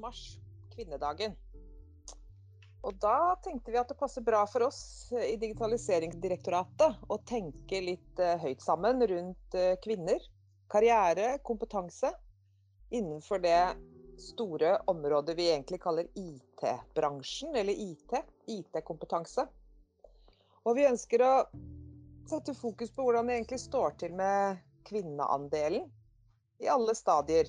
mars, kvinnedagen. Og da tenkte vi at det passer bra for oss i Digitaliseringsdirektoratet å tenke litt eh, høyt sammen rundt eh, kvinner, karriere, kompetanse innenfor det store området vi egentlig kaller IT-bransjen, eller IT. IT-kompetanse. Og vi ønsker å sette fokus på hvordan det egentlig står til med kvinneandelen i alle stadier.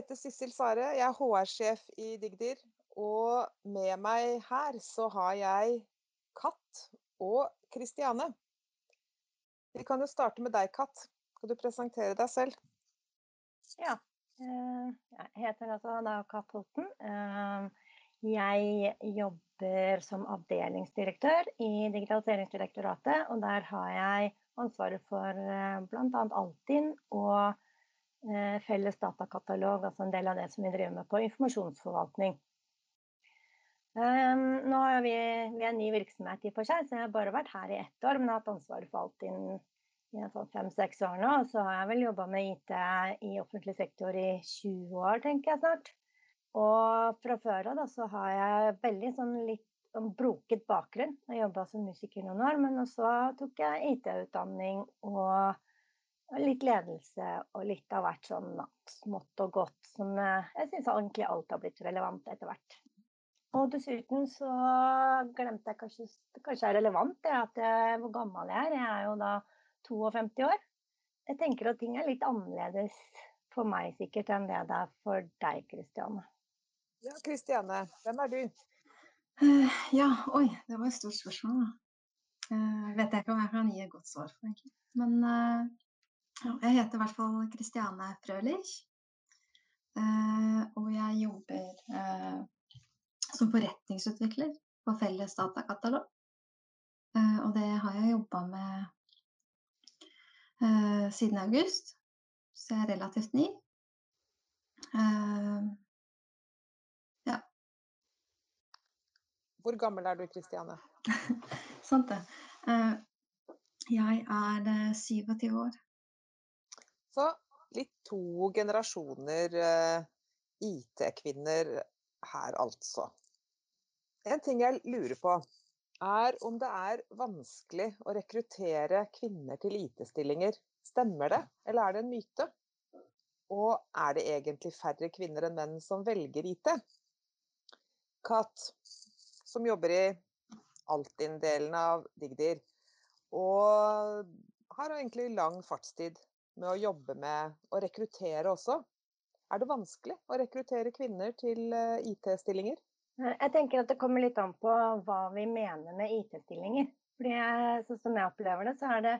Heter Sissel Sare, jeg er HR-sjef i Digdir. Og med meg her så har jeg Katt og Kristiane. Vi kan jo starte med deg, Katt. Skal du presentere deg selv? Ja. Eh, jeg heter altså da Katt Holten. Eh, jeg jobber som avdelingsdirektør i Digitaliseringsdirektoratet. Og der har jeg ansvaret for eh, bl.a. Altinn og felles datakatalog, altså en del av det som vi driver med på informasjonsforvaltning. Um, nå har vi, vi er en ny virksomhet i og for seg, så jeg har bare vært her i ett år, men har hatt ansvaret for alt innen fem-seks år nå. Og så har jeg vel jobba med IT i offentlig sektor i 20 år, tenker jeg snart. Og fra før av så har jeg veldig sånn litt sånn broket bakgrunn. Jeg jobba som musiker noen år, men så tok jeg IT-utdanning og litt ledelse og litt av hvert sånn smått og godt som eh, jeg syns egentlig alt har blitt relevant etter hvert. Og dessuten så glemte jeg kanskje det kanskje er relevant det at jeg, hvor gammel jeg er. Jeg er jo da 52 år. Jeg tenker at ting er litt annerledes for meg sikkert enn det det er for deg, Kristiane. Ja, Kristiane, hvem er du? Uh, ja, oi, det var et stort spørsmål, da. Uh, vet jeg ikke om jeg kan gi et godt svar for, egentlig. Men uh, jeg heter i hvert fall Kristiane Frølich. Eh, og jeg jobber eh, som forretningsutvikler på Felles datakatalog. Eh, og det har jeg jobba med siden august, så jeg er relativt ny. Ja. Hvor gammel er du, Kristiane? Sant det. Jeg er 27 år. Så litt to generasjoner eh, IT-kvinner her, altså. En ting jeg lurer på, er om det er vanskelig å rekruttere kvinner til IT-stillinger. Stemmer det, eller er det en myte? Og er det egentlig færre kvinner enn menn som velger IT? Kat, som jobber i Altinn-delen av Digdir, og har egentlig lang fartstid med å jobbe med å rekruttere også. Er det vanskelig å rekruttere kvinner til eh, IT-stillinger? Eh, jeg tenker at det kommer litt an på hva vi mener med IT-stillinger. Fordi sånn som jeg opplever det, så er det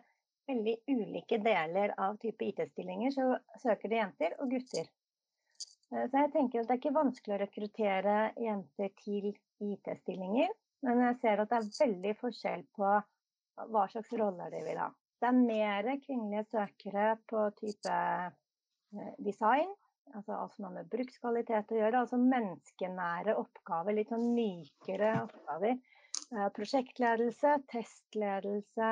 veldig ulike deler av type IT-stillinger. Så søker det jenter og gutter. Eh, så jeg tenker at det er ikke vanskelig å rekruttere jenter til IT-stillinger. Men jeg ser at det er veldig forskjell på hva slags roller de vil ha. Det er mer kvinnelige søkere på type eh, design, altså alt som har med brukskvalitet å gjøre. Altså menneskenære oppgaver, litt sånn mykere oppgaver. Eh, prosjektledelse, testledelse.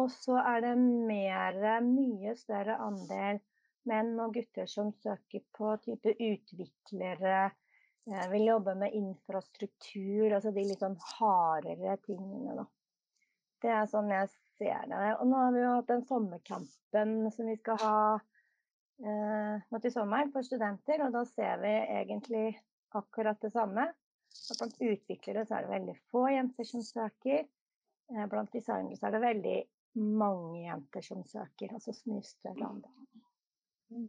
Og så er det mer, mye større andel menn og gutter som søker på type utviklere, eh, vil jobbe med infrastruktur, altså de litt sånn hardere tingene, da. Det er sånn jeg ser det. Og nå har vi jo hatt den sommerkampen som vi skal ha eh, nå til sommeren for studenter, og da ser vi egentlig akkurat det samme. At blant utviklere så er det veldig få jenter som søker. Eh, blant designere så er det veldig mange jenter som søker, altså mye større andel.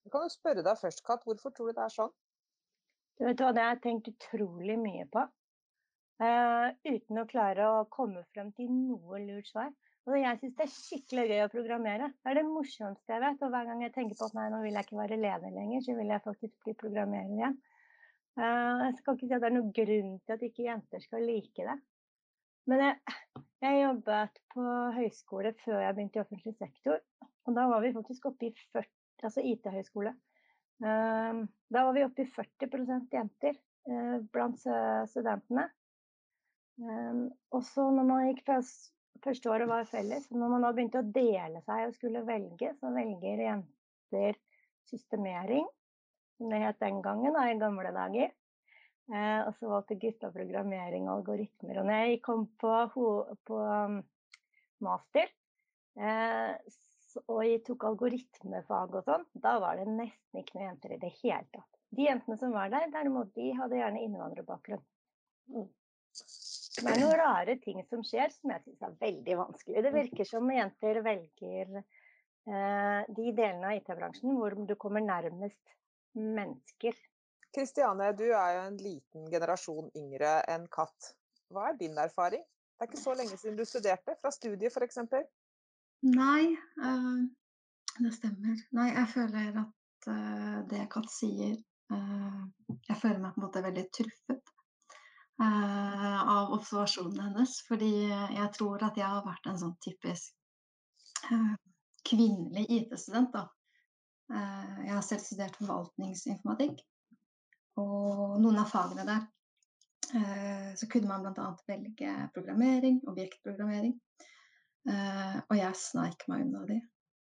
Jeg kan jo spørre deg først, Kat. Hvorfor tror du det er sånn? Du vet hva, Det har jeg tenkt utrolig mye på. Uh, uten å klare å komme frem til noe lurt svar. Og jeg syns det er skikkelig gøy å programmere. Det er det morsomste jeg vet. Og hver gang jeg tenker på at nei, nå vil jeg ikke være leder lenger, så vil jeg faktisk bli programmerer igjen. Uh, jeg skal ikke si at det er noen grunn til at ikke jenter skal like det. Men jeg, jeg jobbet på høyskole før jeg begynte i offentlig sektor. Og da var vi faktisk oppe i 40, altså IT-høyskole. Um, da var vi oppe i 40 jenter blant studentene. Um, og så når man gikk først, første året var felles, når man da begynte å dele seg og skulle velge, så velger jenter systemering, som det het den gangen, da, i gamle dager. Eh, og så valgte gutta programmering og algoritmer. Og når jeg kom på, på um, master, uh, og jeg tok algoritmefag og sånn, da var det nesten ikke noen jenter i det hele tatt. De jentene som var der, derimot, de hadde gjerne innvandrerbakgrunn. Mm. Det er noen rare ting som skjer som jeg syns er veldig vanskelig. Det virker som jenter velger eh, de delene av IT-bransjen hvor du kommer nærmest mennesker. Kristiane, du er jo en liten generasjon yngre enn Katt. Hva er din erfaring? Det er ikke så lenge siden du studerte, fra studiet f.eks.? Nei, øh, det stemmer. Nei, jeg føler at øh, det Katt sier øh, Jeg føler meg på en måte veldig truffet av observasjonene hennes. Fordi jeg tror at jeg har vært en sånn typisk kvinnelig IT-student. jeg har selv studert forvaltningsinformatikk. Og noen av fagene der så kunne man bl.a. velge programmering, objektprogrammering. Og jeg sneik meg unna de.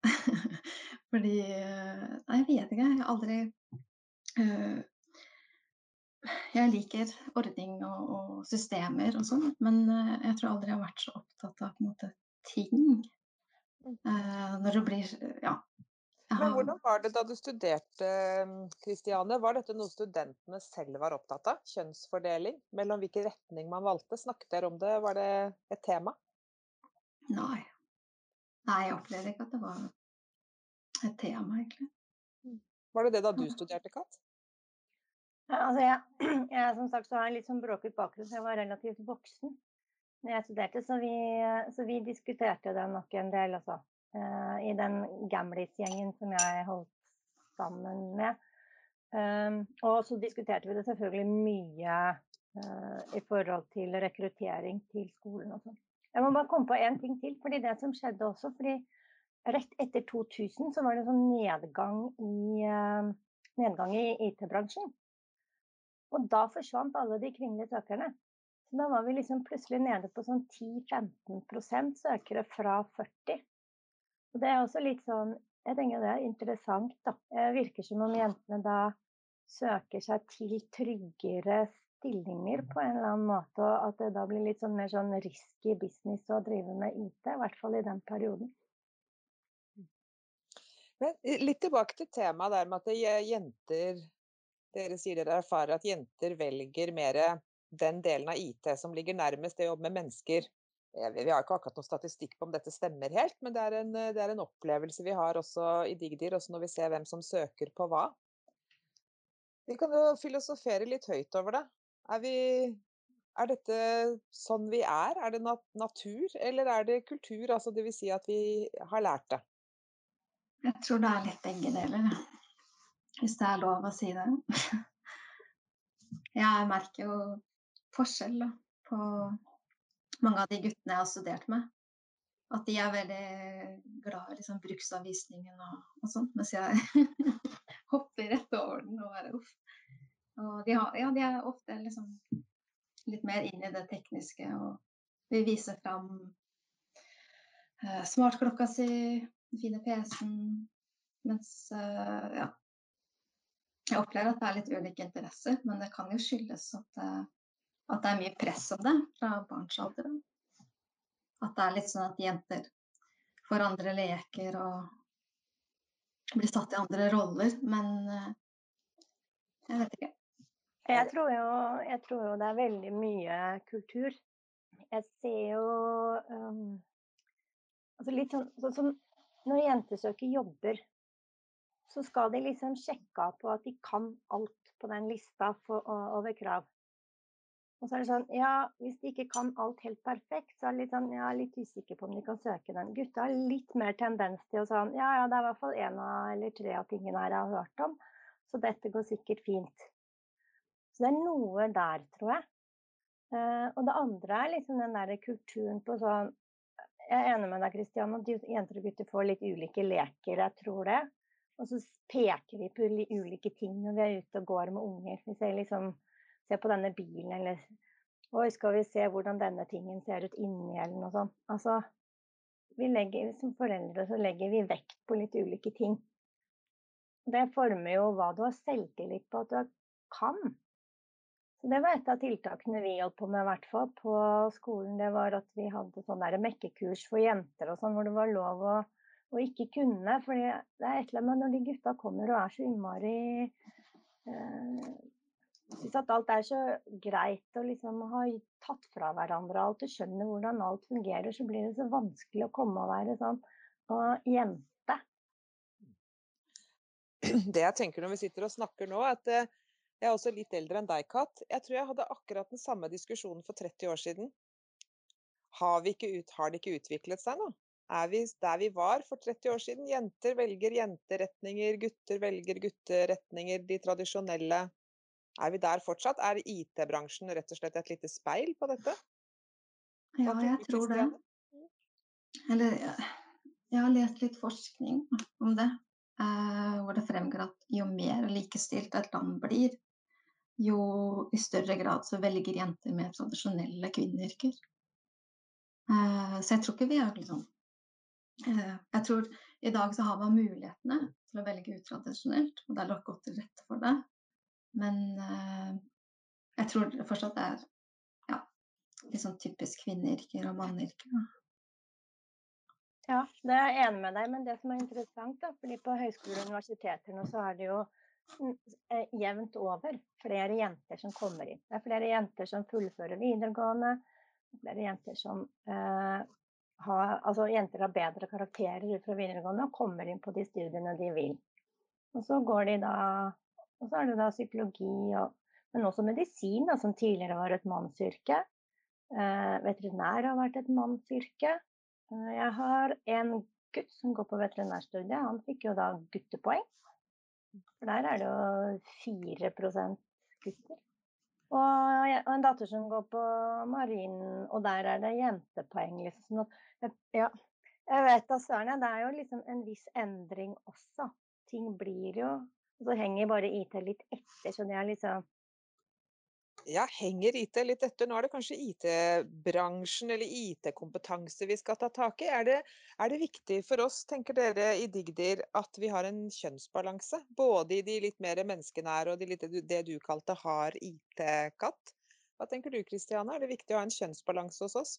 Fordi Nei, jeg vet ikke. Jeg har aldri Jeg liker ordning og, og, systemer og sånn, men jeg tror aldri jeg har vært så opptatt av måte ting. når det blir Ja. Har... Men hvordan var det da du studerte, Kristiane? Var dette noe studentene selv var opptatt av? Kjønnsfordeling? Mellom hvilken retning man valgte? Snakket dere om det? Var det et tema? Nei. Nei, jeg opplevde ikke at det var et tema, egentlig. Mm. Var det det da du studerte, Katt? Altså jeg, jeg, som sagt så har en litt sånn bråket bakgrunn, så jeg var relativt voksen når jeg studerte. Så vi, så vi diskuterte det nok en del, altså. Uh, I den Gamlis-gjengen som jeg holdt sammen med. Um, og så diskuterte vi det selvfølgelig mye uh, i forhold til rekruttering til skolen og sånn. Jeg må bare komme på en ting til. fordi det som skjedde også, fordi Rett etter 2000 så var det sånn nedgang i, nedgang i IT-bransjen. Og da forsvant alle de kvinnelige søkerne. Så da var vi liksom plutselig nede på sånn 10-15% søkere fra 40. Og det er også litt sånn Jeg tenker det er interessant, da. Det virker som om jentene da søker seg til tryggere stillinger på en eller annen måte, og at det da blir litt sånn mer sånn risky business å drive med IT, i hvert fall i den perioden. Men litt tilbake til temaet der med at jenter Dere sier dere erfarer at jenter velger mer den delen av IT som ligger nærmest det å jobbe med mennesker. Vi har ikke akkurat noen statistikk på om dette stemmer helt, men det er en, det er en opplevelse vi har også i Digdir, også når vi ser hvem som søker på hva. Vi kan jo filosofere litt høyt over det. Er, vi, er dette sånn vi er? Er det nat natur, eller er det kultur? Altså vil si at vi har lært det? Jeg tror det er litt begge deler, hvis det er lov å si det. Jeg merker jo forskjell på mange av de guttene jeg har studert med. At de er veldig glad i liksom, bruksanvisningen og, og sånt, mens jeg hopper rett over den og bare uff. Og de, har, ja, de er ofte liksom litt mer inn i det tekniske og vil vise fram uh, smartklokka si, den fine PC-en, mens uh, ja Jeg opplever at det er litt ulike interesser, men det kan jo skyldes at, at det er mye press om det fra barnsalder. At det er litt sånn at jenter får andre leker og blir satt i andre roller, men jeg vet ikke. Jeg tror, jo, jeg tror jo det er veldig mye kultur. Jeg ser jo um, altså litt sånn, sånn som Når jenter søker jobber, så skal de liksom sjekke av på at de kan alt på den lista for, over krav. Og så er det sånn, ja, Hvis de ikke kan alt helt perfekt, så er det litt sånn, er litt usikker på om de kan søke den. Gutta har litt mer tendens til å sånn Ja, ja, det er i hvert fall én eller tre av tingene her jeg har hørt om, så dette går sikkert fint. Så det er noe der, tror jeg. Uh, og det andre er liksom den der kulturen på sånn Jeg er enig med deg, Kristian, at jenter og gutter får litt ulike leker, jeg tror det. Og så peker vi på ulike ting når vi er ute og går med unger. Vi ser liksom Se på denne bilen, eller Oi, skal vi se hvordan denne tingen ser ut inni, eller noe sånt. Altså, legger, som foreldre så legger vi vekt på litt ulike ting. Det former jo hva du har selvtillit på at du kan. Så det var et av tiltakene vi holdt på med, i hvert fall på skolen. Det var at vi hadde sånn mekkekurs for jenter og sånn, hvor det var lov å, å ikke kunne. For det er et eller annet med når de gutta kommer og er så innmari eh, syns at alt er så greit å liksom ha tatt fra hverandre alt og skjønner hvordan alt fungerer, så blir det så vanskelig å komme og være sånn og jente. Det jeg tenker når vi sitter og snakker nå, at eh, jeg er også litt eldre enn deg, Kat. Jeg tror jeg hadde akkurat den samme diskusjonen for 30 år siden. Har, ut, har det ikke utviklet seg nå? Er vi der vi var for 30 år siden? Jenter velger jenteretninger, gutter velger gutteretninger, de tradisjonelle er vi der fortsatt? Er IT-bransjen rett og slett et lite speil på dette? Ja, jeg tror det. Eller jeg har lest litt forskning om det, eh, hvor det fremgår at jo mer likestilt et land blir, jo i større grad så velger jenter mer tradisjonelle kvinneyrker. Eh, så jeg tror ikke vi har liksom eh, Jeg tror i dag så har man mulighetene til å velge utradisjonelt, og det er lagt godt til rette for det. Men uh, jeg tror fortsatt det er ja, litt sånn typisk kvinneyrker og manneyrker. Ja, det er jeg enig med deg, men det som er interessant, da, fordi på høyskoler og universiteter nå så er det jo eh, jevnt over flere jenter som kommer inn. Det er flere jenter som fullfører videregående. Flere jenter som eh, har Altså jenter har bedre karakterer fra videregående og kommer inn på de studiene de vil. Og så går de da og så er det da psykologi, og, men også medisin, da, som tidligere var et mannsyrke. Eh, veterinær har vært et mannsyrke. Eh, jeg har en gutt som går på veterinærstudiet. Han fikk jo da guttepoeng. For der er det jo 4% gutter. Og, og en datter som går på marinen, og der er det jentepoeng. Liksom. Sånn ja, jeg vet da søren. Det er jo liksom en viss endring også. Ting blir jo og så henger bare IT litt etter, så det er liksom ja, henger IT litt etter? Nå er det kanskje IT-bransjen eller IT-kompetanse vi skal ta tak i. Er det, er det, viktig for oss, tenker dere i Digdir, at vi har en kjønnsbalanse? Både i de litt mer menneskenære og de litt, det du kalte hard IT-katt. Hva tenker du Kristiane, er det viktig å ha en kjønnsbalanse hos oss?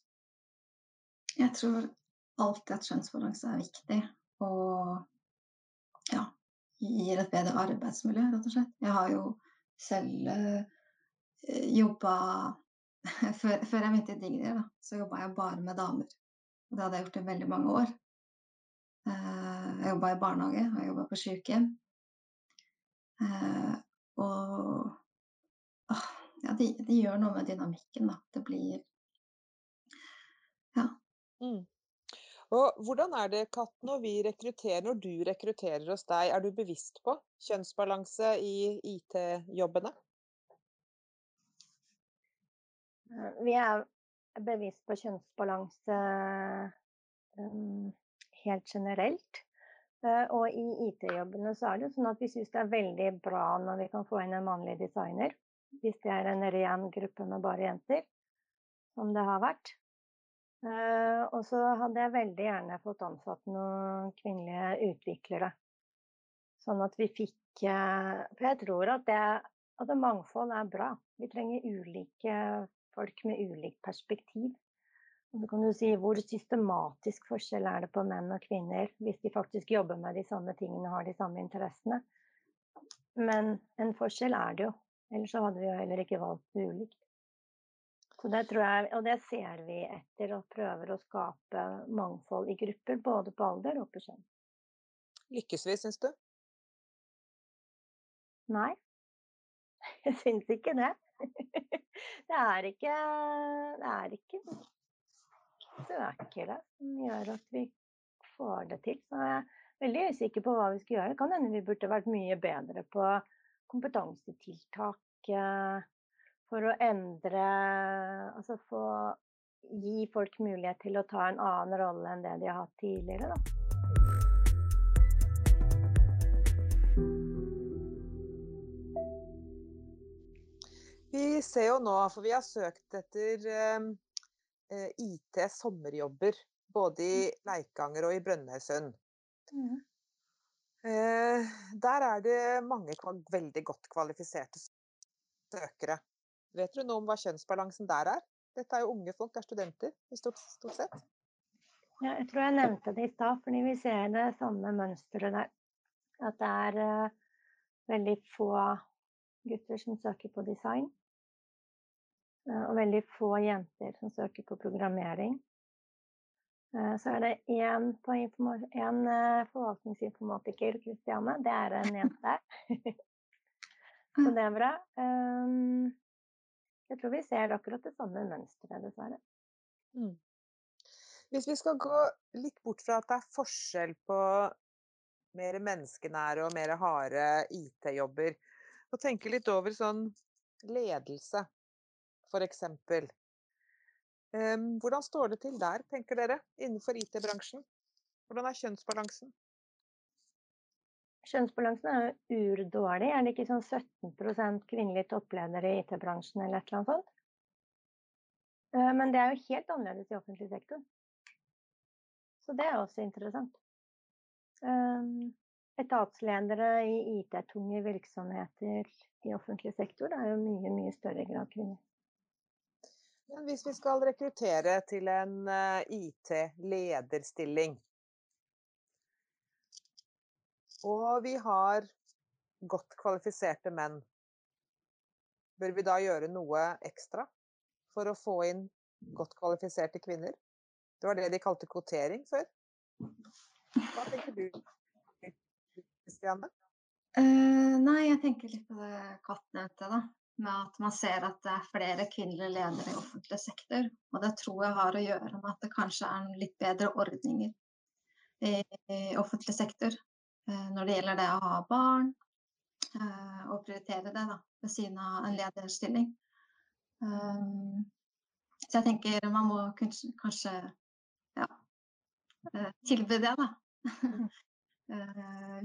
Jeg tror alltid at kjønnsbalanse er viktig. Og ja, gir et bedre arbeidsmiljø, rett og slett. Jeg har jo selv jobba før, før, jeg begynte i Dignier, så jobba jeg bare med damer. Og det hadde jeg gjort i veldig mange år. Uh, jeg jobba i barnehage, og jeg jobba på sykehjem. Uh, og ja, det de gjør noe med dynamikken, da. Det blir Ja. Mm. Og hvordan er det, Katt, når vi rekrutterer, når du rekrutterer hos deg, er du bevisst på kjønnsbalanse i IT-jobbene? Eh, vi er bevisst på kjønnsbalanse um, helt generelt. Uh, og i IT-jobbene så er det sånn at vi syns det er veldig bra når vi kan få inn en mannlig designer. Hvis det er en ren gruppe med bare jenter, som det har vært. Og så hadde jeg veldig gjerne fått ansatt noen kvinnelige utviklere. Sånn at vi fikk For jeg tror at det altså mangfold er bra. Vi trenger ulike folk med ulikt perspektiv. Og så kan du si hvor systematisk forskjell er det på menn og kvinner hvis de faktisk jobber med de samme tingene og har de samme interessene. Men en forskjell er det jo. Ellers så hadde vi jo heller ikke valgt ulikt. Så det tror jeg, og det ser vi etter, og prøver å skape mangfold i grupper, både på alder og på kjønn. Lykkes vi, syns du? Nei, jeg syns ikke det. Det er ikke Det er ikke søkere som gjør at vi får det til. Så jeg er veldig usikker på hva vi skal gjøre. Det kan hende vi burde vært mye bedre på kompetansetiltak eh, for å endre Altså få gi folk mulighet til å ta en annen rolle enn det de har hatt tidligere, da. Vi ser jo nå, for vi har søkt etter eh, eh IT sommerjobber. Både i Leikanger og i Brønnøysund. Mm. Eh, der er det mange veldig godt kvalifiserte søkere. Vet du noe om hva kjønnsbalansen der er? Dette er jo unge folk, det er studenter i stort, stort sett. Ja, jeg tror jeg nevnte det i stad, fordi vi ser det samme mønsteret der. At det er uh, veldig få gutter som søker på design. Uh, og veldig få jenter som søker på programmering. Uh, så er det én, en, forvaltningsinformatiker, Kristiane. Det er en jente. så det er bra. Jeg tror vi ser akkurat det samme mønsteret, dessverre. Mm. Hvis vi skal gå litt bort fra at det er forskjell på mer menneskenære og mer harde IT-jobber, og tenke litt over sånn ledelse, f.eks. Um, hvordan står det til der, tenker dere, innenfor IT-bransjen? Hvordan er kjønnsbalansen? Kjønnsbalansen er urdårlig. Er det ikke sånn 17% kvinnelige toppledere i IT-bransjen eller et eller annet sånt? Eh, men det er jo helt annerledes i offentlig sektor. Så det er også interessant. Etatsledere i IT-tunge virksomheter i offentlig sektor er jo mye, mye større grad kvinner. Men hvis vi skal rekruttere til en eh, IT-lederstilling, og vi har godt kvalifiserte menn. Bør vi da gjøre noe ekstra for å få inn godt kvalifiserte kvinner? Det var det de kalte kvotering før. Hva tenker du, Kristiane? Uh, nei, jeg tenker litt på det Katt da. Med at man ser at det er flere kvinnelige ledere i offentlig sektor. Og det tror jeg har å gjøre med at det kanskje er litt bedre ordninger i, i offentlig sektor. uh, når det gjelder det å ha barn, uh, og prioritere det da, ved siden av en lederstilling. Um, så jeg tenker man må kanskje ja, tilby det, da.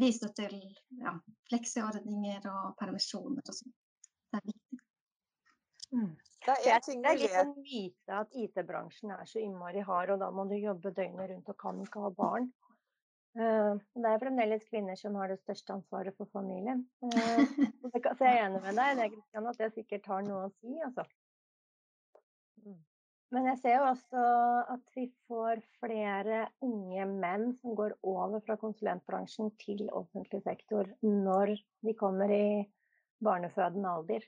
Vise til ja, fleksiordninger og permisjoner og sånn. Det er viktig. Mm. Det er, det er litt en myte at IT-bransjen er så innmari hard, og da må du jobbe døgnet rundt og kan ikke ha barn. Uh, det er fremdeles kvinner som har det største ansvaret for familien. Uh, så jeg er enig med deg at det sikkert har noe å si. Altså. Men jeg ser jo også at vi får flere unge menn som går over fra konsulentbransjen til offentlig sektor når de kommer i barnefødende alder.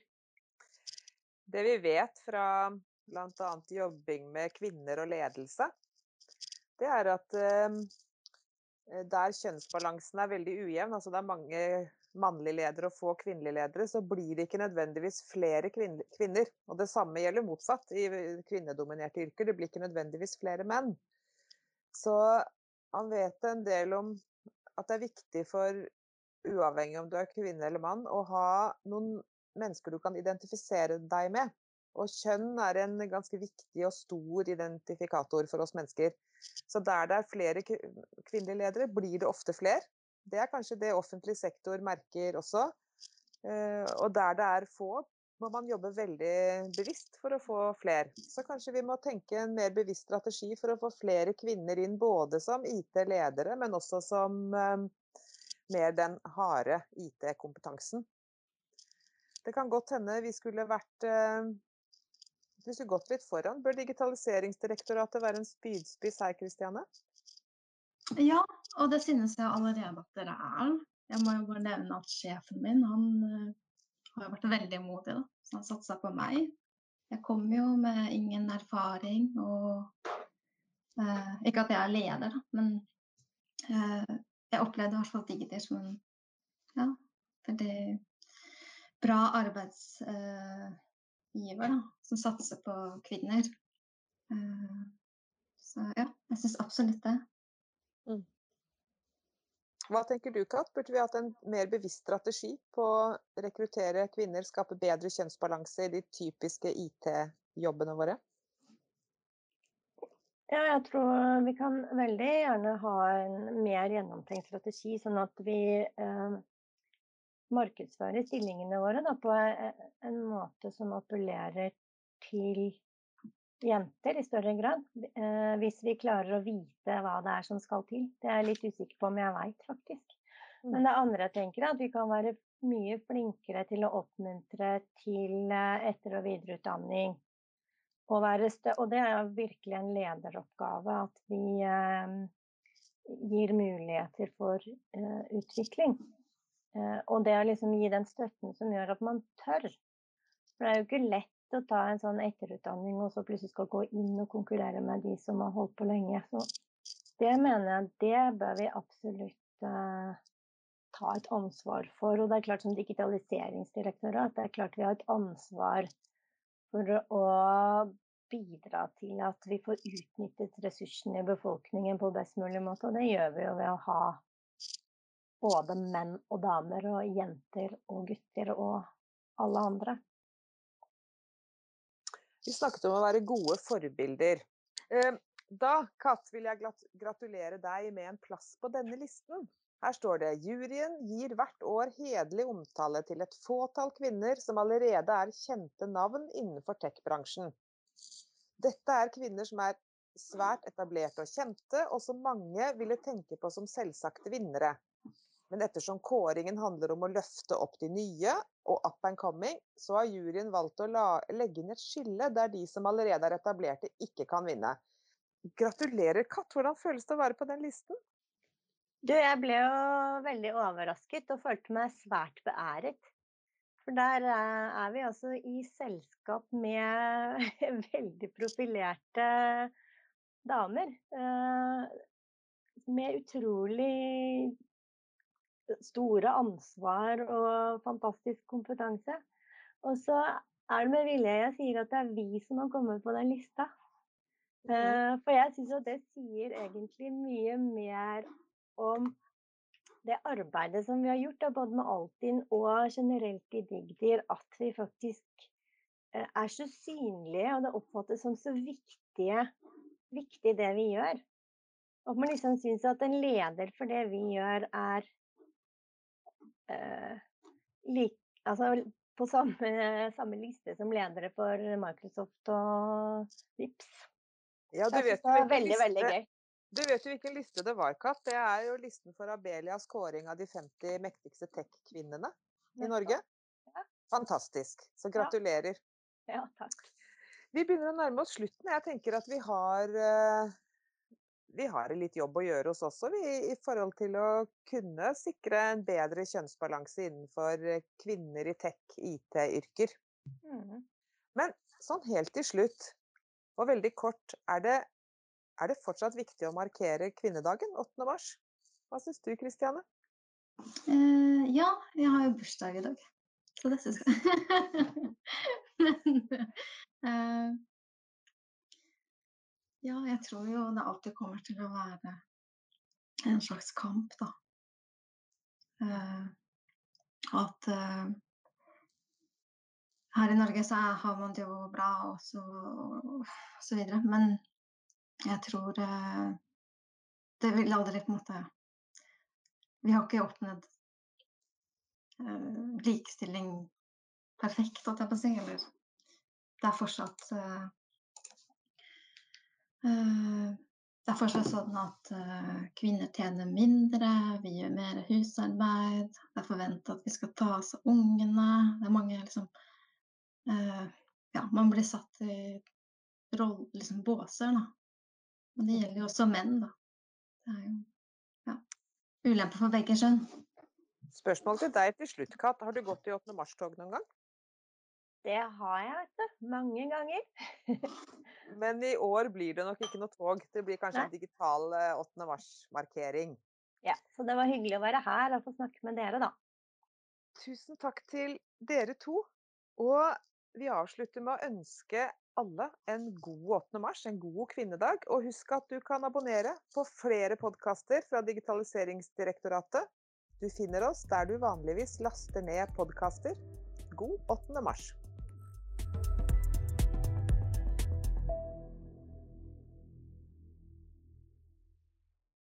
Det vi vet fra bl.a. jobbing med kvinner og ledelse, det er at Eh, der kjønnsbalansen er veldig ujevn, altså det er mange mannlige ledere og få kvinnelige ledere, så blir det ikke nødvendigvis flere kvinner. Og det samme gjelder motsatt i kvinnedominerte yrker. Det blir ikke nødvendigvis flere menn. Så han vet en del om at det er viktig for, uavhengig om du er kvinne eller mann, å ha noen mennesker du kan identifisere deg med. Og kjønn er en ganske viktig og stor identifikator for oss mennesker. Så der det er flere kvinnelige ledere, blir det ofte flere. Det er kanskje det offentlig sektor merker også. Eh, og der det er få, må man jobbe veldig bevisst for å få flere. Så kanskje vi må tenke en mer bevisst strategi for å få flere kvinner inn, både som IT-ledere, men også som eh, mer den harde IT-kompetansen. Det kan godt hende vi skulle vært eh, hvis vi gått litt foran, bør Digitaliseringsdirektoratet være en spydspiss her, Kristiane? Ja, og det synes jeg allerede at dere er. Jeg må jo bare nevne at sjefen min han uh, har vært veldig modig. Da. Så han satsa på meg. Jeg kom jo med ingen erfaring og uh, Ikke at jeg er leder, da, men uh, jeg opplevde i hvert fall Digiter som en ja, veldig bra arbeidsgiver, da, som satser på kvinner. Eh, så ja, jeg syns absolutt det. Mm. Hva tenker du, Kat? Burde vi hatt en mer bevisst strategi på å rekruttere kvinner, skape bedre kjønnsbalanse i de typiske IT-jobbene våre? Ja, jeg tror vi kan veldig gjerne ha en mer gjennomtenkt strategi, sånn at vi eh, markedsfører stillingene våre da, på en måte som appellerer til jenter i større grad. Eh, hvis vi klarer å vite hva det er som skal til. Det er jeg litt usikker på om jeg veit, faktisk. Mm. Men det andre jeg tenker er at vi kan være mye flinkere til å oppmuntre til eh, etter- og videreutdanning. Og, og, det er virkelig en lederoppgave at vi eh, gir muligheter for eh, utvikling. Og det å liksom gi den støtten som gjør at man tør. For det er jo ikke lett å ta en sånn etterutdanning og så plutselig skal gå inn og konkurrere med de som har holdt på lenge. Så det mener jeg det bør vi absolutt uh, ta et ansvar for. Og det er klart som digitaliseringsdirektorat, det er klart vi har et ansvar for å bidra til at vi får utnyttet ressursene i befolkningen på best mulig måte. Og det gjør vi jo ved å ha både menn og damer og jenter og gutter og alle andre. Vi snakket om å være gode forbilder. Ehm, da, Kat, vil jeg gratulere deg med en plass på denne listen. Her står det juryen gir hvert år hederlig omtale til et fåtall kvinner som allerede er kjente navn innenfor tech-bransjen. Dette er kvinner som er svært etablerte og kjente, og som mange ville tenke på som selvsagte vinnere. Men ettersom kåringen handler om å løfte opp de nye og up and coming, så har juryen valgt å la, legge inn et skille der de som allerede er etablerte, ikke kan vinne. Gratulerer, Katt. Hvordan føles det å være på den listen? Du, jeg ble jo veldig overrasket og følte meg svært beæret. For der eh, er vi altså i selskap med veldig profilerte damer. Eh, med utrolig store ansvar og fantastisk kompetanse. Og så er det med vilje jeg sier at det er vi som har kommet på den lista. Uh, for jeg syns at det sier egentlig mye mer om det arbeidet som vi har gjort, da, både med Altinn og generelt i Digdir, at vi faktisk uh, er så synlige, og det oppfattes som så viktige, viktig det vi gjør. At man liksom syns at en leder for det vi gjør, er eh, like, altså, på samme, samme, liste som ledere for Microsoft og Vips. Ja, du vet, det veldig, liste, veldig gøy. Du vet jo hvilken liste det var, Katt. Det er jo listen for Abelias kåring av de 50 mektigste tech-kvinnene i Norge. Fantastisk. Så gratulerer. Ja, takk. Vi begynner å nærme oss slutten. Jeg tenker at vi har uh, vi har litt jobb å gjøre hos oss også, i forhold til å kunne sikre en bedre kjønnsbalanse innenfor eh, kvinner i tech, IT-yrker. Mm. Men sånn helt til slutt, og veldig kort, er det, er det fortsatt viktig å markere kvinnedagen 8. mars? Hva syns du, Kristiane? Uh, ja, jeg har jo bursdag i dag. Så det syns jeg. Men uh, ja, jeg tror jo det alltid kommer til å være en slags kamp, da. Uh, at uh, her i Norge så har man det jo bra og så, og så videre. Men jeg tror uh, det vil aldri på en måte Vi har ikke oppnådd likestilling perfekt, holdt jeg på å si. Eller det er fortsatt Eh, det er fortsatt sånn at eh, kvinner tjener mindre, vi gjør mer husarbeid. Det er forventa at vi skal ta oss av ungene. Det er mange liksom eh, Ja, man blir satt i roll, liksom båser, da. Men det gjelder jo også menn, da. Det er jo ja, ulempe for begge kjønn. Spørsmål til deg til slutt, Kat. Har du gått i 8. mars-tog noen gang? Det har jeg, vet du. Mange ganger. Men i år blir det nok ikke noe tog. Det blir kanskje Nei. en digital 8. Eh, mars-markering. Ja, så det var hyggelig å være her og få snakke med dere, da. Tusen takk til dere to. Og vi avslutter med å ønske alle en god 8. mars, en god kvinnedag. Og husk at du kan abonnere på flere podkaster fra Digitaliseringsdirektoratet. Du finner oss der du vanligvis laster ned podkaster. God 8. mars.